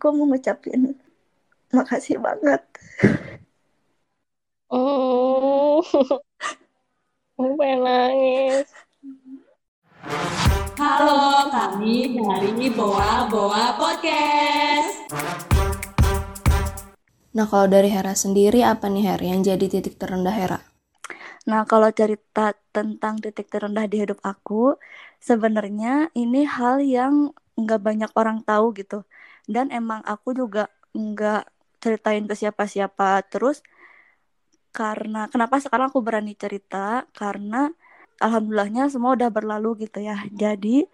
aku mau ngucapin makasih banget. Oh, aku pengen nangis. Halo, kami dari Boa Boa Podcast. Nah, kalau dari Hera sendiri, apa nih Hera yang jadi titik terendah Hera? Nah, kalau cerita tentang titik terendah di hidup aku, sebenarnya ini hal yang nggak banyak orang tahu gitu. Dan emang aku juga nggak ceritain ke siapa-siapa. Terus karena kenapa sekarang aku berani cerita? Karena alhamdulillahnya semua udah berlalu gitu ya. Jadi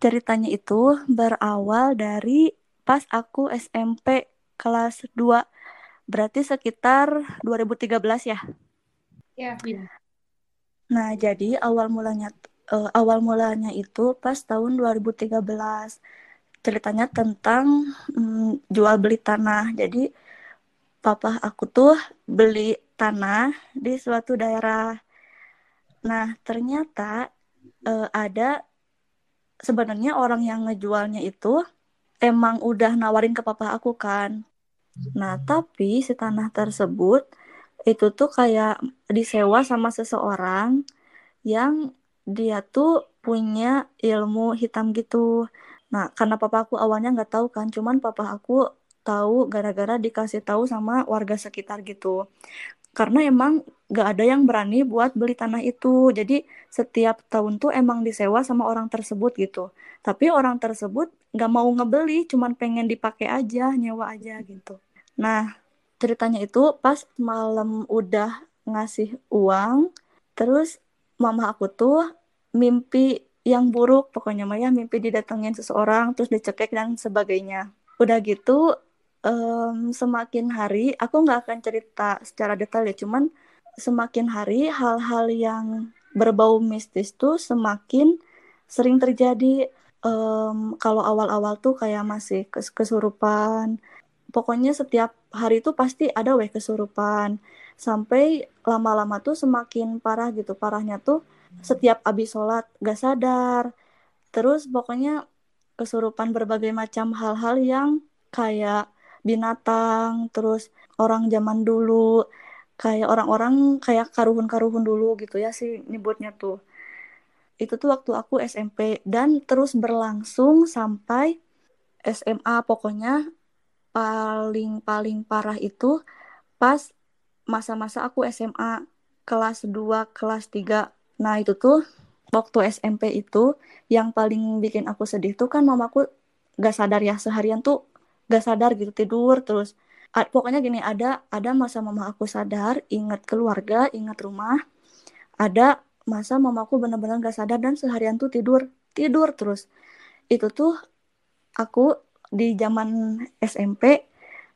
ceritanya itu berawal dari pas aku SMP kelas 2 berarti sekitar 2013 ya? Ya iya. Nah jadi awal mulanya uh, awal mulanya itu pas tahun 2013 ceritanya tentang um, jual beli tanah jadi papa aku tuh beli tanah di suatu daerah. Nah, ternyata uh, ada sebenarnya orang yang ngejualnya itu emang udah nawarin ke papa aku kan. Nah, tapi si tanah tersebut itu tuh kayak disewa sama seseorang yang dia tuh punya ilmu hitam gitu. Nah, karena papa aku awalnya nggak tahu kan, cuman papa aku tahu gara-gara dikasih tahu sama warga sekitar gitu karena emang gak ada yang berani buat beli tanah itu. Jadi setiap tahun tuh emang disewa sama orang tersebut gitu. Tapi orang tersebut gak mau ngebeli, cuman pengen dipakai aja, nyewa aja gitu. Nah, ceritanya itu pas malam udah ngasih uang, terus mama aku tuh mimpi yang buruk, pokoknya Maya mimpi didatengin seseorang, terus dicekek dan sebagainya. Udah gitu, um, semakin hari aku nggak akan cerita secara detail ya cuman semakin hari hal-hal yang berbau mistis tuh semakin sering terjadi. Um, kalau awal-awal tuh kayak masih kes kesurupan. Pokoknya setiap hari itu pasti ada weh kesurupan. Sampai lama-lama tuh semakin parah gitu parahnya tuh setiap abis sholat gak sadar terus pokoknya kesurupan berbagai macam hal-hal yang kayak binatang, terus orang zaman dulu, kayak orang-orang kayak karuhun-karuhun dulu gitu ya sih nyebutnya tuh. Itu tuh waktu aku SMP dan terus berlangsung sampai SMA pokoknya paling-paling parah itu pas masa-masa aku SMA kelas 2, kelas 3. Nah, itu tuh waktu SMP itu yang paling bikin aku sedih tuh kan mamaku gak sadar ya seharian tuh gak sadar gitu tidur terus. Pokoknya gini ada ada masa mama aku sadar ingat keluarga ingat rumah ada masa mamaku benar-benar gak sadar dan seharian tuh tidur tidur terus. Itu tuh aku di zaman SMP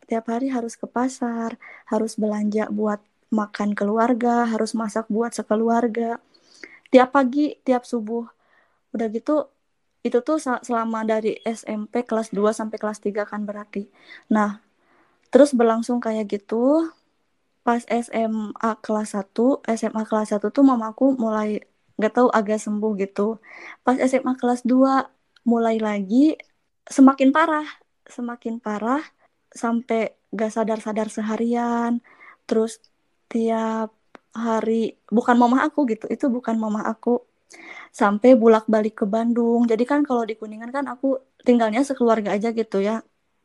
tiap hari harus ke pasar harus belanja buat makan keluarga harus masak buat sekeluarga tiap pagi tiap subuh udah gitu itu tuh selama dari SMP kelas 2 sampai kelas 3 kan berarti. Nah, terus berlangsung kayak gitu pas SMA kelas 1, SMA kelas 1 tuh mamaku mulai nggak tahu agak sembuh gitu. Pas SMA kelas 2 mulai lagi semakin parah, semakin parah sampai gak sadar-sadar seharian. Terus tiap hari bukan mama aku gitu, itu bukan mama aku sampai bulak-balik ke Bandung. Jadi kan kalau di Kuningan kan aku tinggalnya sekeluarga aja gitu ya.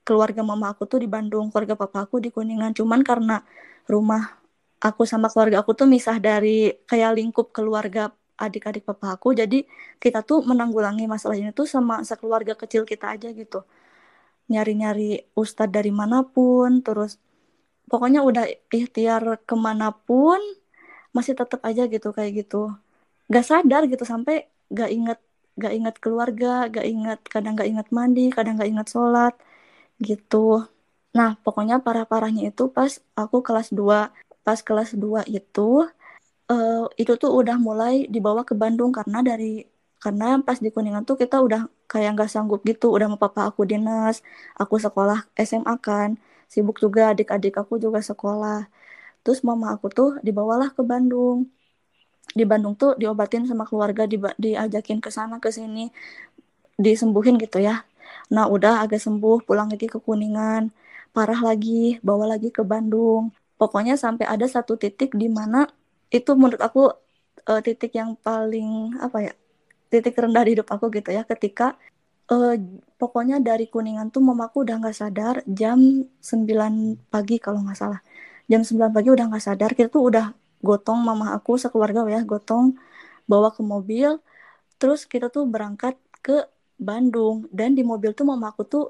Keluarga mama aku tuh di Bandung, keluarga papa aku di Kuningan. Cuman karena rumah aku sama keluarga aku tuh misah dari kayak lingkup keluarga adik-adik papa aku. Jadi kita tuh menanggulangi masalah ini tuh sama sekeluarga kecil kita aja gitu. Nyari-nyari ustadz dari mana pun, terus pokoknya udah ikhtiar ke mana pun masih tetap aja gitu kayak gitu. Gak sadar gitu sampai gak inget gak inget keluarga gak inget kadang gak inget mandi kadang gak inget sholat gitu. Nah pokoknya parah-parahnya itu pas aku kelas 2 pas kelas 2 itu uh, itu tuh udah mulai dibawa ke Bandung karena dari karena pas di Kuningan tuh kita udah kayak nggak sanggup gitu udah mau papa aku dinas aku sekolah SMA kan sibuk juga adik-adik aku juga sekolah terus mama aku tuh dibawalah ke Bandung. Di Bandung tuh diobatin sama keluarga di, diajakin ke sana ke sini. Disembuhin gitu ya. Nah udah agak sembuh pulang lagi ke Kuningan. Parah lagi bawa lagi ke Bandung. Pokoknya sampai ada satu titik di mana itu menurut aku uh, titik yang paling apa ya titik rendah di hidup aku gitu ya. Ketika uh, pokoknya dari Kuningan tuh mamaku udah nggak sadar jam 9 pagi kalau nggak salah jam 9 pagi udah nggak sadar kita tuh udah gotong mama aku sekeluarga ya gotong bawa ke mobil. Terus kita tuh berangkat ke Bandung. Dan di mobil tuh mama aku tuh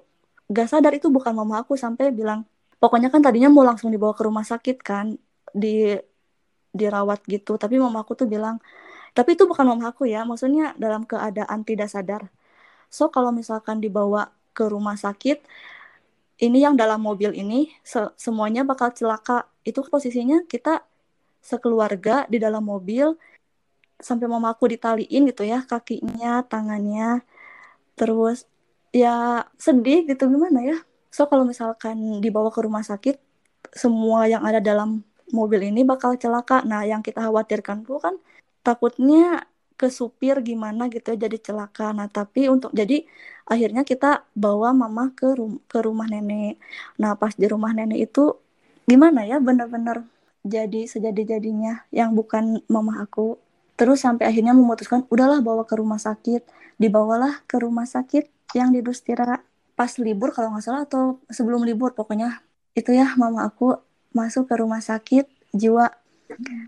gak sadar itu bukan mama aku sampai bilang pokoknya kan tadinya mau langsung dibawa ke rumah sakit kan di dirawat gitu. Tapi mama aku tuh bilang tapi itu bukan mama aku ya maksudnya dalam keadaan tidak sadar. So kalau misalkan dibawa ke rumah sakit ini yang dalam mobil ini se semuanya bakal celaka. Itu posisinya kita sekeluarga di dalam mobil sampai mama aku ditaliin gitu ya kakinya tangannya. Terus ya sedih gitu gimana ya? So kalau misalkan dibawa ke rumah sakit semua yang ada dalam mobil ini bakal celaka. Nah yang kita khawatirkan tuh kan takutnya ke supir gimana gitu ya jadi celaka nah tapi untuk jadi akhirnya kita bawa mama ke rum ke rumah nenek nah pas di rumah nenek itu gimana ya bener-bener jadi sejadi-jadinya yang bukan mama aku. Terus sampai akhirnya memutuskan udahlah bawa ke rumah sakit. Dibawalah ke rumah sakit yang di Dustira pas libur kalau nggak salah atau sebelum libur pokoknya itu ya mama aku masuk ke rumah sakit jiwa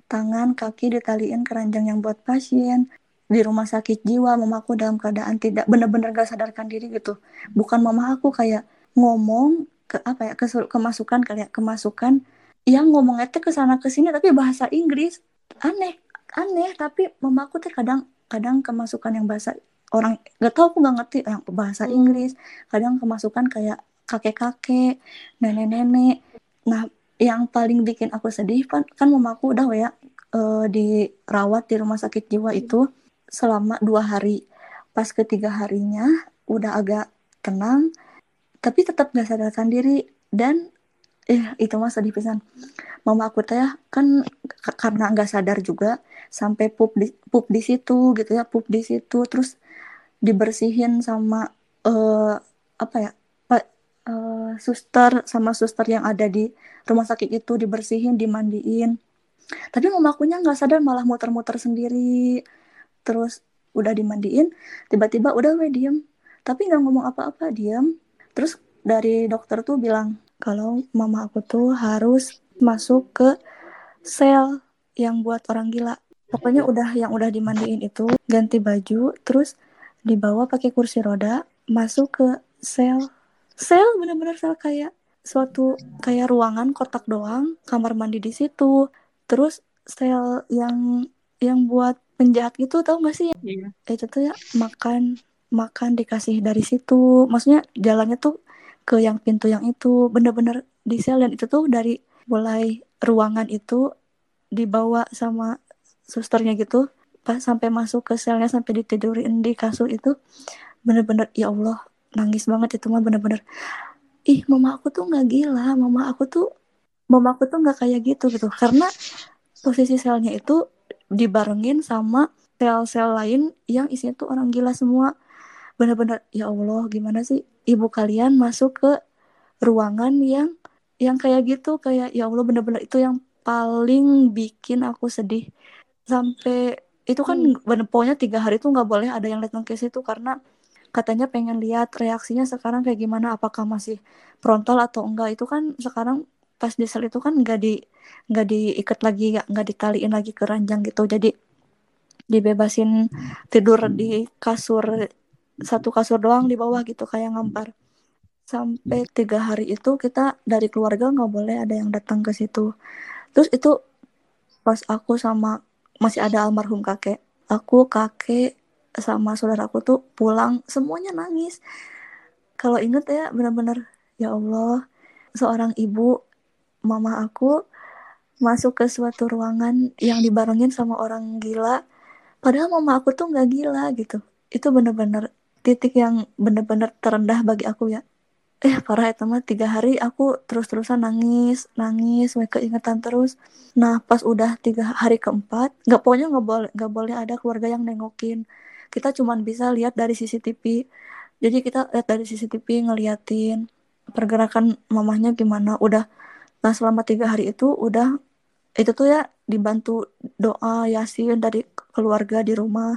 tangan kaki ditaliin keranjang yang buat pasien di rumah sakit jiwa mama aku dalam keadaan tidak benar-benar gak sadarkan diri gitu. Bukan mama aku kayak ngomong ke apa ya ke, kemasukan kayak kemasukan. Yang ngomongnya tuh ke sana ke sini tapi bahasa Inggris. Aneh aneh. Tapi mamaku tuh kadang kadang kemasukan yang bahasa orang gak tau aku nggak ngerti. Yang bahasa hmm. Inggris. Kadang kemasukan kayak kakek-kakek nenek-nenek. Nah yang paling bikin aku sedih kan kan mamaku udah ya uh, dirawat di rumah sakit jiwa itu selama dua hari. Pas ketiga harinya udah agak tenang tapi tetap gak sadarkan diri dan eh itu mah sedih pisan. Mama aku teh kan karena nggak sadar juga sampai pup di pup di situ gitu ya pup di situ. Terus dibersihin sama uh, apa ya pak uh, suster sama suster yang ada di rumah sakit itu dibersihin dimandiin. Tapi mama akunya nggak sadar malah muter-muter sendiri terus udah dimandiin tiba-tiba udah we diem tapi nggak ngomong apa-apa diem terus dari dokter tuh bilang kalau mama aku tuh harus masuk ke sel yang buat orang gila. Pokoknya udah yang udah dimandiin itu ganti baju, terus dibawa pakai kursi roda masuk ke sel. Sel bener-bener sel kayak suatu kayak ruangan kotak doang, kamar mandi di situ. Terus sel yang yang buat penjahat gitu tau gak sih? Iya. Itu tuh ya makan makan dikasih dari situ. Maksudnya jalannya tuh ke yang pintu yang itu bener-bener di sel dan itu tuh dari mulai ruangan itu dibawa sama susternya gitu pas sampai masuk ke selnya sampai ditidurin di kasur itu bener-bener ya Allah nangis banget itu mah bener-bener ih mama aku tuh nggak gila mama aku tuh mama aku tuh nggak kayak gitu gitu karena posisi selnya itu dibarengin sama sel-sel lain yang isinya tuh orang gila semua. Bener-bener ya Allah gimana sih ibu kalian masuk ke ruangan yang yang kayak gitu kayak ya Allah bener-bener itu yang paling bikin aku sedih. Sampai itu kan hmm. bener pokoknya tiga hari itu nggak boleh ada yang datang ke situ karena katanya pengen lihat reaksinya sekarang kayak gimana apakah masih frontal atau enggak. Itu kan sekarang pas di sel itu kan nggak di nggak diikat lagi nggak ditaliin lagi ke ranjang gitu. Jadi dibebasin tidur di kasur satu kasur doang di bawah gitu kayak ngampar. Sampai tiga hari itu kita dari keluarga nggak boleh ada yang datang ke situ. Terus itu pas aku sama masih ada almarhum kakek aku kakek sama saudara aku tuh pulang semuanya nangis. Kalau inget ya benar-benar ya Allah seorang ibu mama aku masuk ke suatu ruangan yang dibarengin sama orang gila. Padahal mama aku tuh nggak gila gitu. Itu bener-bener titik yang bener-bener terendah bagi aku ya. Eh parah ya teman tiga hari aku terus-terusan nangis nangis mereka ingetan terus. Nah pas udah tiga hari keempat nggak pokoknya nggak boleh nggak boleh ada keluarga yang nengokin. Kita cuman bisa lihat dari CCTV jadi kita lihat dari CCTV ngeliatin pergerakan mamahnya gimana. Udah nah selama tiga hari itu udah itu tuh ya dibantu doa yasin dari keluarga di rumah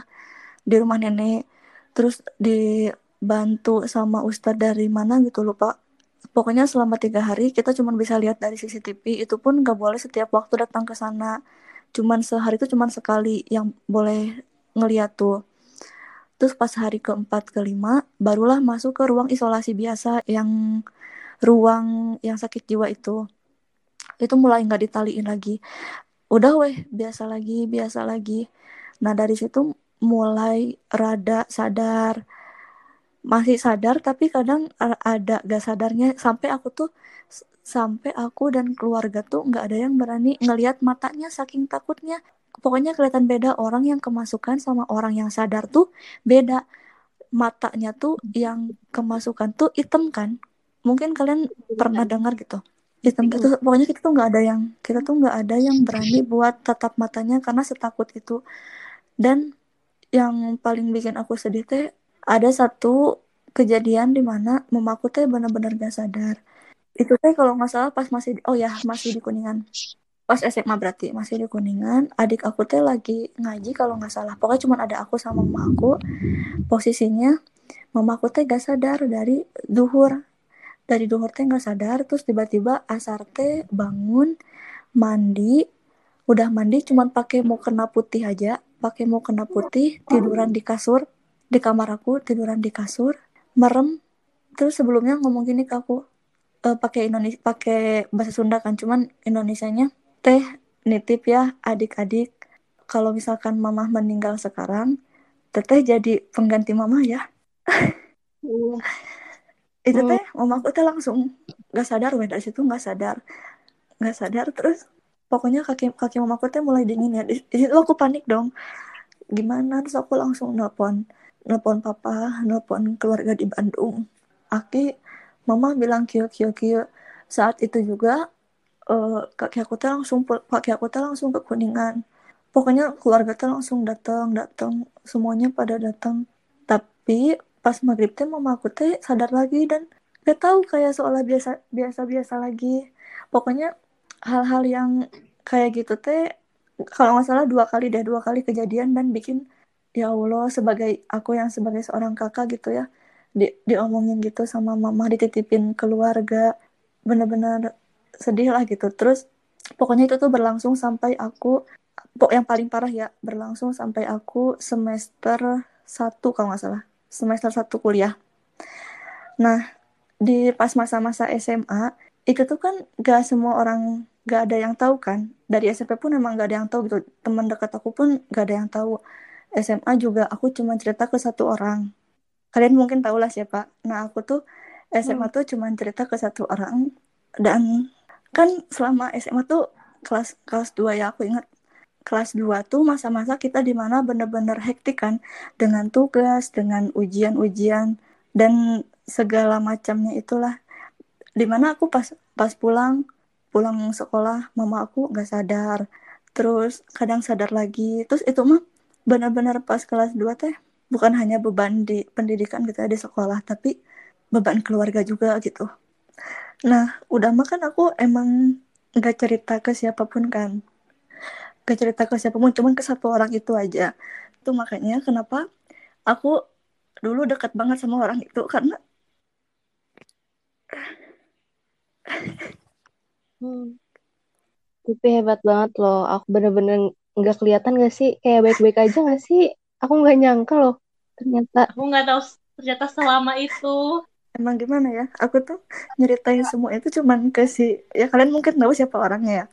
di rumah nenek. Terus dibantu sama ustadz dari mana gitu lupa pokoknya selama tiga hari kita cuma bisa lihat dari CCTV itu pun nggak boleh setiap waktu datang ke sana. Cuman sehari itu cuman sekali yang boleh ngeliat tuh. Terus pas hari keempat kelima barulah masuk ke ruang isolasi biasa yang ruang yang sakit jiwa itu itu mulai nggak ditaliin lagi. Udah weh biasa lagi biasa lagi. Nah dari situ mulai rada sadar. Masih sadar tapi kadang ada gak sadarnya. Sampai aku tuh sampai aku dan keluarga tuh nggak ada yang berani ngelihat matanya saking takutnya. Pokoknya kelihatan beda. Orang yang kemasukan sama orang yang sadar tuh beda. Matanya tuh yang kemasukan tuh hitam kan? Mungkin kalian pernah dengar gitu hitam gitu pokoknya kita tuh nggak ada yang kita tuh nggak ada yang berani buat tatap matanya karena setakut itu. Dan yang paling bikin aku sedih teh ada satu kejadian di mana mamaku teh benar-benar gak sadar. Itu teh kalau nggak salah pas masih oh ya masih di kuningan. Pas SMA berarti masih di kuningan adik aku teh lagi ngaji kalau nggak salah. Pokoknya cuma ada aku sama mama aku. Posisinya mamaku teh gak sadar dari duhur dari duhur teh nggak sadar terus tiba-tiba asar teh bangun mandi. Udah mandi cuman pakai mau kena putih aja pakai mau kena putih tiduran di kasur di kamar aku tiduran di kasur merem. Terus sebelumnya ngomong gini ke aku uh, pakai Indonesia pakai bahasa Sunda kan cuman Indonesianya teh nitip ya adik-adik. Kalau misalkan mama meninggal sekarang teteh jadi pengganti mama ya. Hmm. Itu Hmm. teh mamaku teh langsung nggak sadar weh dari situ nggak sadar. Nggak sadar terus pokoknya kaki kaki mamaku teh mulai dingin ya. Di, di situ aku panik dong. Gimana? Terus aku langsung nelpon nelpon papa nelpon keluarga di Bandung. Aki mama bilang kio kio kio. Saat itu juga eh, kaki aku teh langsung kaki aku teh langsung ke kuningan. Pokoknya keluarga teh langsung datang datang semuanya pada datang tapi pas maghrib teh mama aku teh sadar lagi dan gak tahu kayak seolah biasa biasa biasa lagi. Pokoknya hal-hal yang kayak gitu teh kalau nggak salah dua kali deh dua kali kejadian dan bikin ya Allah sebagai aku yang sebagai seorang kakak gitu ya di diomongin gitu sama mama dititipin keluarga bener-bener sedih lah gitu. Terus pokoknya itu tuh berlangsung sampai aku pok yang paling parah ya berlangsung sampai aku semester satu kalau nggak salah semester satu kuliah. Nah di pas masa-masa SMA itu tuh kan gak semua orang gak ada yang tahu kan. Dari SMP pun emang gak ada yang tahu gitu. Teman dekat aku pun gak ada yang tahu. SMA juga aku cuma cerita ke satu orang. Kalian mungkin tahu lah siapa. Nah aku tuh SMA tuh cuma cerita ke satu orang. Dan kan selama SMA tuh kelas kelas 2 ya aku ingat kelas 2 tuh masa-masa kita di mana bener-bener hektik kan dengan tugas dengan ujian-ujian dan segala macamnya itulah. Di mana aku pas pas pulang pulang sekolah mama aku nggak sadar. Terus kadang sadar lagi. Terus itu mah benar-benar pas kelas 2 teh bukan hanya beban di pendidikan gitu di sekolah tapi beban keluarga juga gitu. Nah udah mah kan aku emang nggak cerita ke siapa pun kan gak cerita ke siapa pun cuman ke satu orang itu aja itu makanya kenapa aku dulu dekat banget sama orang itu karena Hmm. Tapi hebat banget loh. Aku bener-bener nggak kelihatan gak sih? Kayak baik-baik aja gak sih? Aku nggak nyangka loh. Ternyata. Aku nggak tahu ternyata selama itu. emang gimana ya aku tuh nyeritain semua itu cuman ke si ya kalian mungkin tahu siapa orangnya ya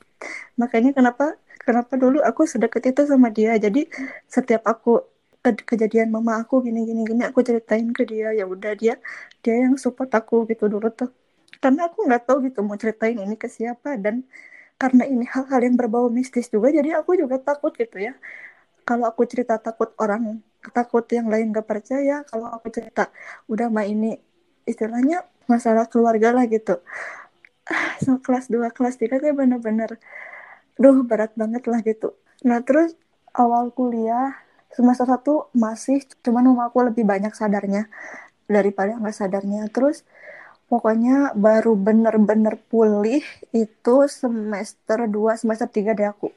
makanya kenapa kenapa dulu aku sedekat itu sama dia? Jadi setiap aku ke- kejadian mama aku gini gini gini aku ceritain ke dia ya udah dia dia yang support aku gitu dulu tuh. Karena aku nggak tahu gitu mau ceritain ini ke siapa dan karena ini hal-hal yang berbau mistis juga jadi aku juga takut gitu ya. Kalau aku cerita takut orang takut yang lain gak percaya kalau aku cerita udah mah ini istilahnya masalah keluarga lah gitu. So, kelas 2 kelas 3 kayak bener-bener duh berat banget lah gitu. Nah terus awal kuliah semester satu masih cuman mama aku lebih banyak sadarnya daripada nggak sadarnya. Terus pokoknya baru bener-bener pulih itu semester 2 semester 3 deh aku.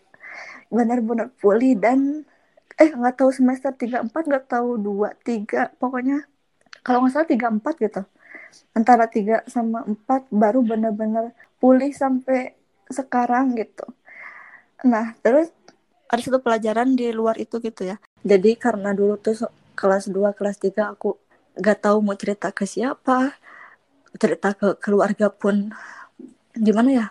Bener-bener pulih dan eh nggak tahu semester 3 4 nggak tahu 2 3 pokoknya kalau nggak salah 3 4 gitu. Antara 3 sama 4 baru bener-bener pulih sampai sekarang gitu nah terus ada satu pelajaran di luar itu gitu ya. Jadi karena dulu tuh kelas 2 kelas 3 aku gak tahu mau cerita ke siapa cerita ke keluarga pun gimana ya?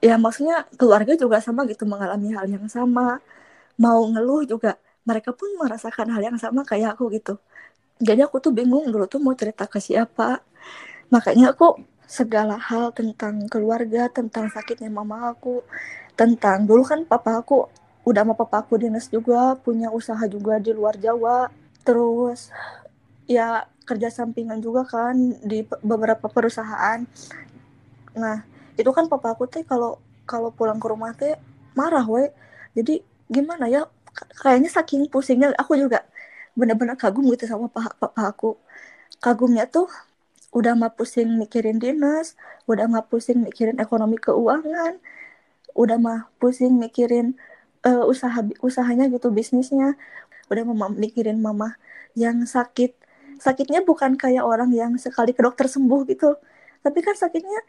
Ya maksudnya keluarga juga sama gitu mengalami hal yang sama. Mau ngeluh juga mereka pun merasakan hal yang sama kayak aku gitu. Jadi aku tuh bingung dulu tuh mau cerita ke siapa. Makanya aku segala hal tentang keluarga tentang sakitnya mama aku tentang dulu kan papa aku udah sama papa aku dinas juga punya usaha juga di luar Jawa. Terus ya kerja sampingan juga kan di beberapa perusahaan. Nah itu kan papa aku teh kalau kalau pulang ke rumah teh marah we jadi gimana ya kayaknya saking pusingnya aku juga benar-benar kagum gitu sama papa, papa aku. Kagumnya tuh udah mah pusing mikirin dinas udah mah pusing mikirin ekonomi keuangan udah mah pusing mikirin uh, usaha usahanya gitu bisnisnya. Udah mama mikirin mama yang sakit. Sakitnya bukan kayak orang yang sekali ke dokter sembuh gitu. Tapi kan sakitnya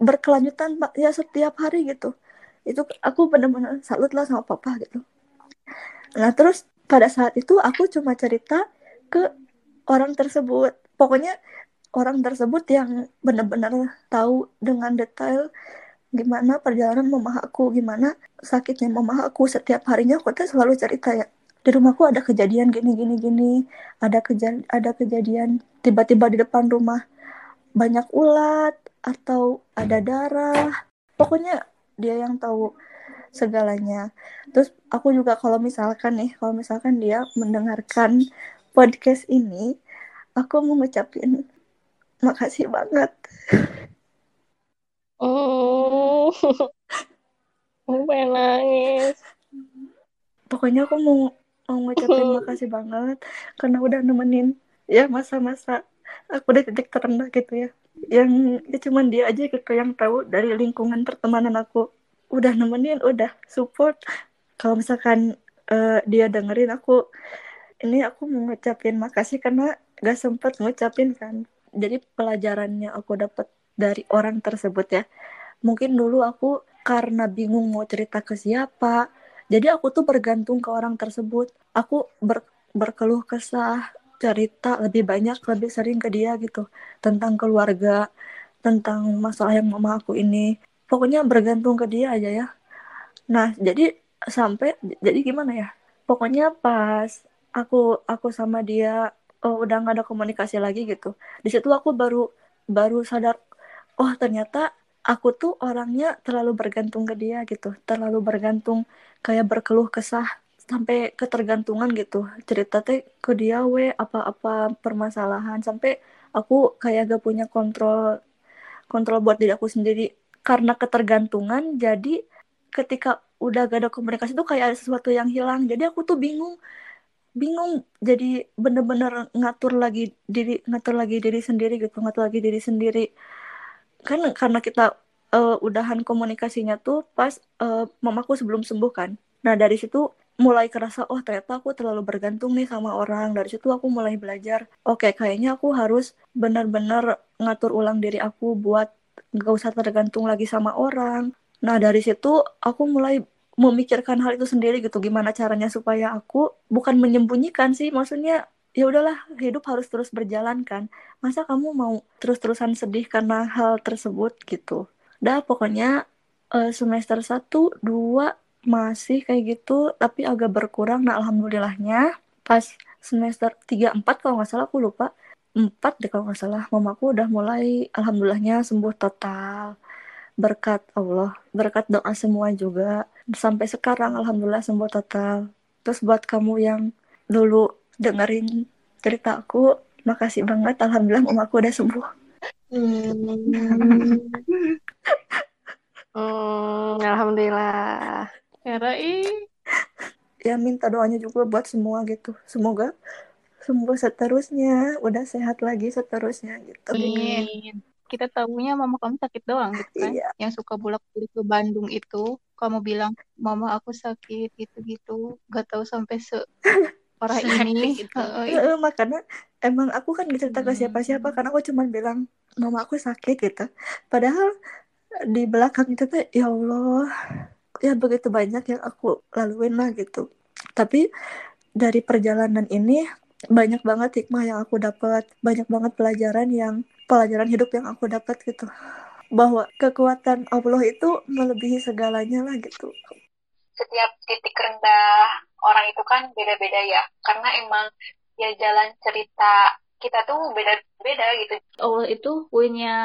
berkelanjutan ya setiap hari gitu. Itu aku benar-benar salut lah sama papa gitu. Nah terus pada saat itu aku cuma cerita ke orang tersebut. Pokoknya orang tersebut yang benar-benar tahu dengan detail gimana perjalanan mama aku gimana sakitnya mama aku. Setiap harinya aku tuh selalu cerita ya di rumahku ada kejadian gini gini gini. Ada keja ada kejadian tiba-tiba di depan rumah. Banyak ulat atau ada darah. Pokoknya dia yang tahu segalanya. Terus aku juga kalau misalkan nih, kalau misalkan dia mendengarkan podcast ini, aku mau ngucapin makasih banget. Oh, aku pengen nangis. Pokoknya aku mau mau ngucapin makasih banget karena udah nemenin ya masa-masa aku di titik terendah gitu ya. Yang ya cuman dia aja gitu yang tahu dari lingkungan pertemanan aku. Udah nemenin udah support. Kalau misalkan uh, dia dengerin aku ini aku mau ngucapin makasih karena gak sempet ngucapin kan. Jadi pelajarannya aku dapat dari orang tersebut ya mungkin dulu aku karena bingung mau cerita ke siapa. Jadi aku tuh bergantung ke orang tersebut. Aku ber, berkeluh kesah cerita lebih banyak lebih sering ke dia gitu. Tentang keluarga tentang masalah yang mama aku ini. Pokoknya bergantung ke dia aja ya. Nah jadi sampai jadi gimana ya? Pokoknya pas aku aku sama dia oh, udah nggak ada komunikasi lagi gitu. Di situ aku baru baru sadar oh ternyata aku tuh orangnya terlalu bergantung ke dia gitu. Terlalu bergantung kayak berkeluh kesah sampai ketergantungan gitu. Cerita teh ke dia we apa-apa permasalahan. Sampai aku kayak gak punya kontrol kontrol buat diri aku sendiri. Karena ketergantungan jadi ketika udah gak ada komunikasi tuh kayak ada sesuatu yang hilang. Jadi aku tuh bingung bingung jadi bener-bener ngatur lagi diri ngatur lagi diri sendiri gitu ngatur lagi diri sendiri kan karena kita uh, udahan komunikasinya tuh pas uh, mamaku sebelum sembuh kan. Nah dari situ mulai kerasa oh ternyata aku terlalu bergantung nih sama orang. Dari situ aku mulai belajar oke okay, kayaknya aku harus benar-benar ngatur ulang diri aku buat nggak usah tergantung lagi sama orang. Nah dari situ aku mulai memikirkan hal itu sendiri gitu gimana caranya supaya aku bukan menyembunyikan sih maksudnya ya udahlah hidup harus terus berjalan kan. Masa kamu mau terus-terusan sedih karena hal tersebut gitu? Dah pokoknya eh, semester 1, 2, masih kayak gitu tapi agak berkurang nah alhamdulillahnya. Pas semester 3 4 kalau nggak salah aku lupa. 4 deh kalau nggak salah mamaku udah mulai alhamdulillahnya sembuh total. Berkat Allah berkat doa semua juga. Sampai sekarang alhamdulillah sembuh total. Terus buat kamu yang dulu dengerin cerita aku makasih banget alhamdulillah mamaku udah sembuh hmm. hmm, alhamdulillah Hera ya minta doanya juga buat semua gitu semoga sembuh seterusnya, udah sehat lagi seterusnya gitu. Amin. Kita tahunya mama kamu sakit doang gitu kan. Iya. Yang suka bolak-balik ke Bandung itu, kamu bilang, "Mama aku sakit gitu-gitu." Gak tahu sampai se parah ini. Gitu. Heeh, Heeh, makanya emang aku kan gak cerita ke Hmm. siapa-siapa karena aku cuma bilang mama aku sakit gitu. Padahal di belakang itu tuh ya Allah ya begitu banyak yang aku laluin lah gitu. Tapi dari perjalanan ini banyak banget hikmah yang aku dapat, banyak banget pelajaran yang pelajaran hidup yang aku dapat gitu. Bahwa kekuatan Allah itu melebihi segalanya lah gitu. setiap titik rendah orang itu kan beda-beda ya. Karena emang ya jalan cerita kita tuh beda-beda gitu Allah itu punya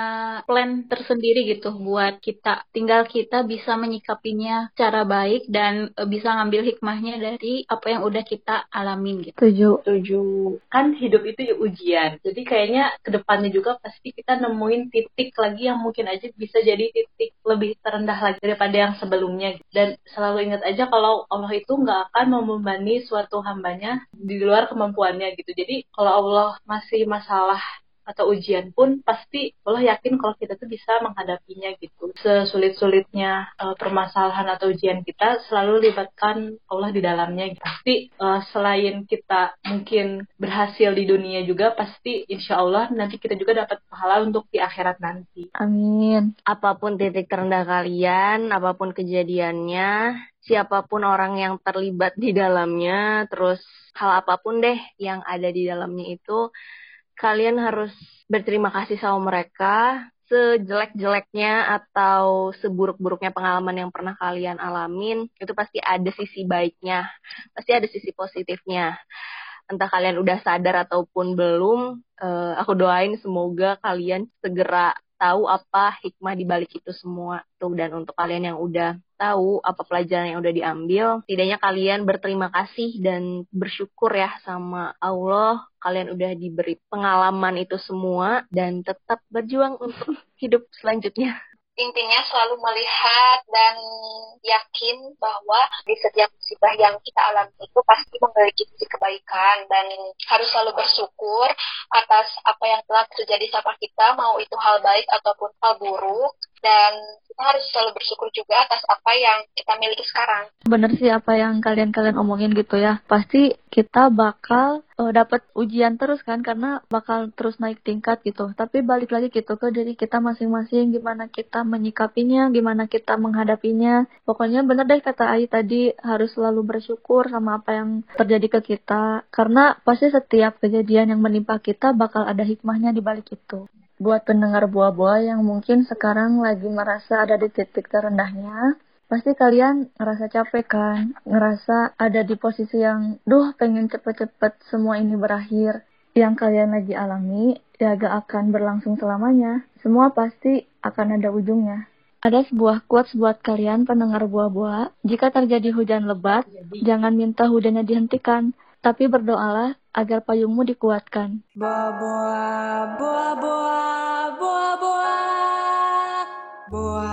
plan tersendiri gitu buat kita. Tinggal kita bisa menyikapinya secara baik dan e, bisa ngambil hikmahnya dari apa yang udah kita alamin gitu. Setuju. setuju kan hidup itu ya ujian jadi kayaknya ke depannya juga pasti kita nemuin titik lagi yang mungkin aja bisa jadi titik lebih terendah lagi daripada yang sebelumnya dan selalu ingat aja kalau Allah itu nggak akan membebani suatu hambanya di luar kemampuannya gitu jadi kalau Allah masih masalah atau ujian pun pasti Allah yakin kalau kita tuh bisa menghadapinya gitu. Sesulit-sulitnya eh, permasalahan atau ujian kita selalu libatkan Allah di dalamnya. Pasti eh, selain kita mungkin berhasil di dunia juga pasti insya Allah nanti kita juga dapat pahala untuk di akhirat nanti. Amin. apa pun titik terendah kalian, apa pun kejadiannya, siapa pun orang yang terlibat di dalamnya, terus hal apa pun deh yang ada di dalamnya itu, kalian harus berterima kasih sama mereka. Sejelek-jeleknya atau seburuk-buruknya pengalaman yang pernah kalian alamin, itu pasti ada sisi baiknya, pasti ada sisi positifnya. Entah kalian udah sadar ataupun belum, eh, aku doain semoga kalian segera tahu apa hikmah di balik itu semua tuh. Dan untuk kalian yang udah tahu apa pelajaran yang udah diambil setidaknya kalian berterima kasih dan bersyukur ya sama Allah. Kalian udah diberi pengalaman itu semua dan tetap berjuang untuk hidup selanjutnya intinya selalu melihat dan yakin bahwa di setiap musibah yang kita alami itu pasti memiliki sisi kebaikan. Dan harus selalu bersyukur atas apa yang telah terjadi sama kita mau itu hal baik ataupun hal buruk dan kita harus selalu bersyukur juga atas apa yang kita miliki sekarang. Bener sih apa yang kalian-kalian omongin gitu ya. Pasti kita bakal uh, dapat ujian terus kan karena bakal terus naik tingkat gitu. Tapi balik lagi gitu ke diri kita masing-masing gimana kita menyikapinya, gimana kita menghadapinya. Pokoknya bener deh kata Ai tadi harus selalu bersyukur sama apa yang terjadi ke kita karena pasti setiap kejadian yang menimpa kita bakal ada hikmahnya di balik itu. Buat pendengar buah-buah yang mungkin sekarang lagi merasa ada di titik terendahnya, pasti kalian ngerasa capek kan, ngerasa ada di posisi yang, duh pengen cepet-cepet semua ini berakhir. Yang kalian lagi alami, ya gak akan berlangsung selamanya. Semua pasti akan ada ujungnya. Ada sebuah quotes buat kalian pendengar buah-buah, jika terjadi hujan lebat, jangan minta hujannya dihentikan, tapi berdoalah agar payungmu dikuatkan. Boa boa boa boa boa boa boa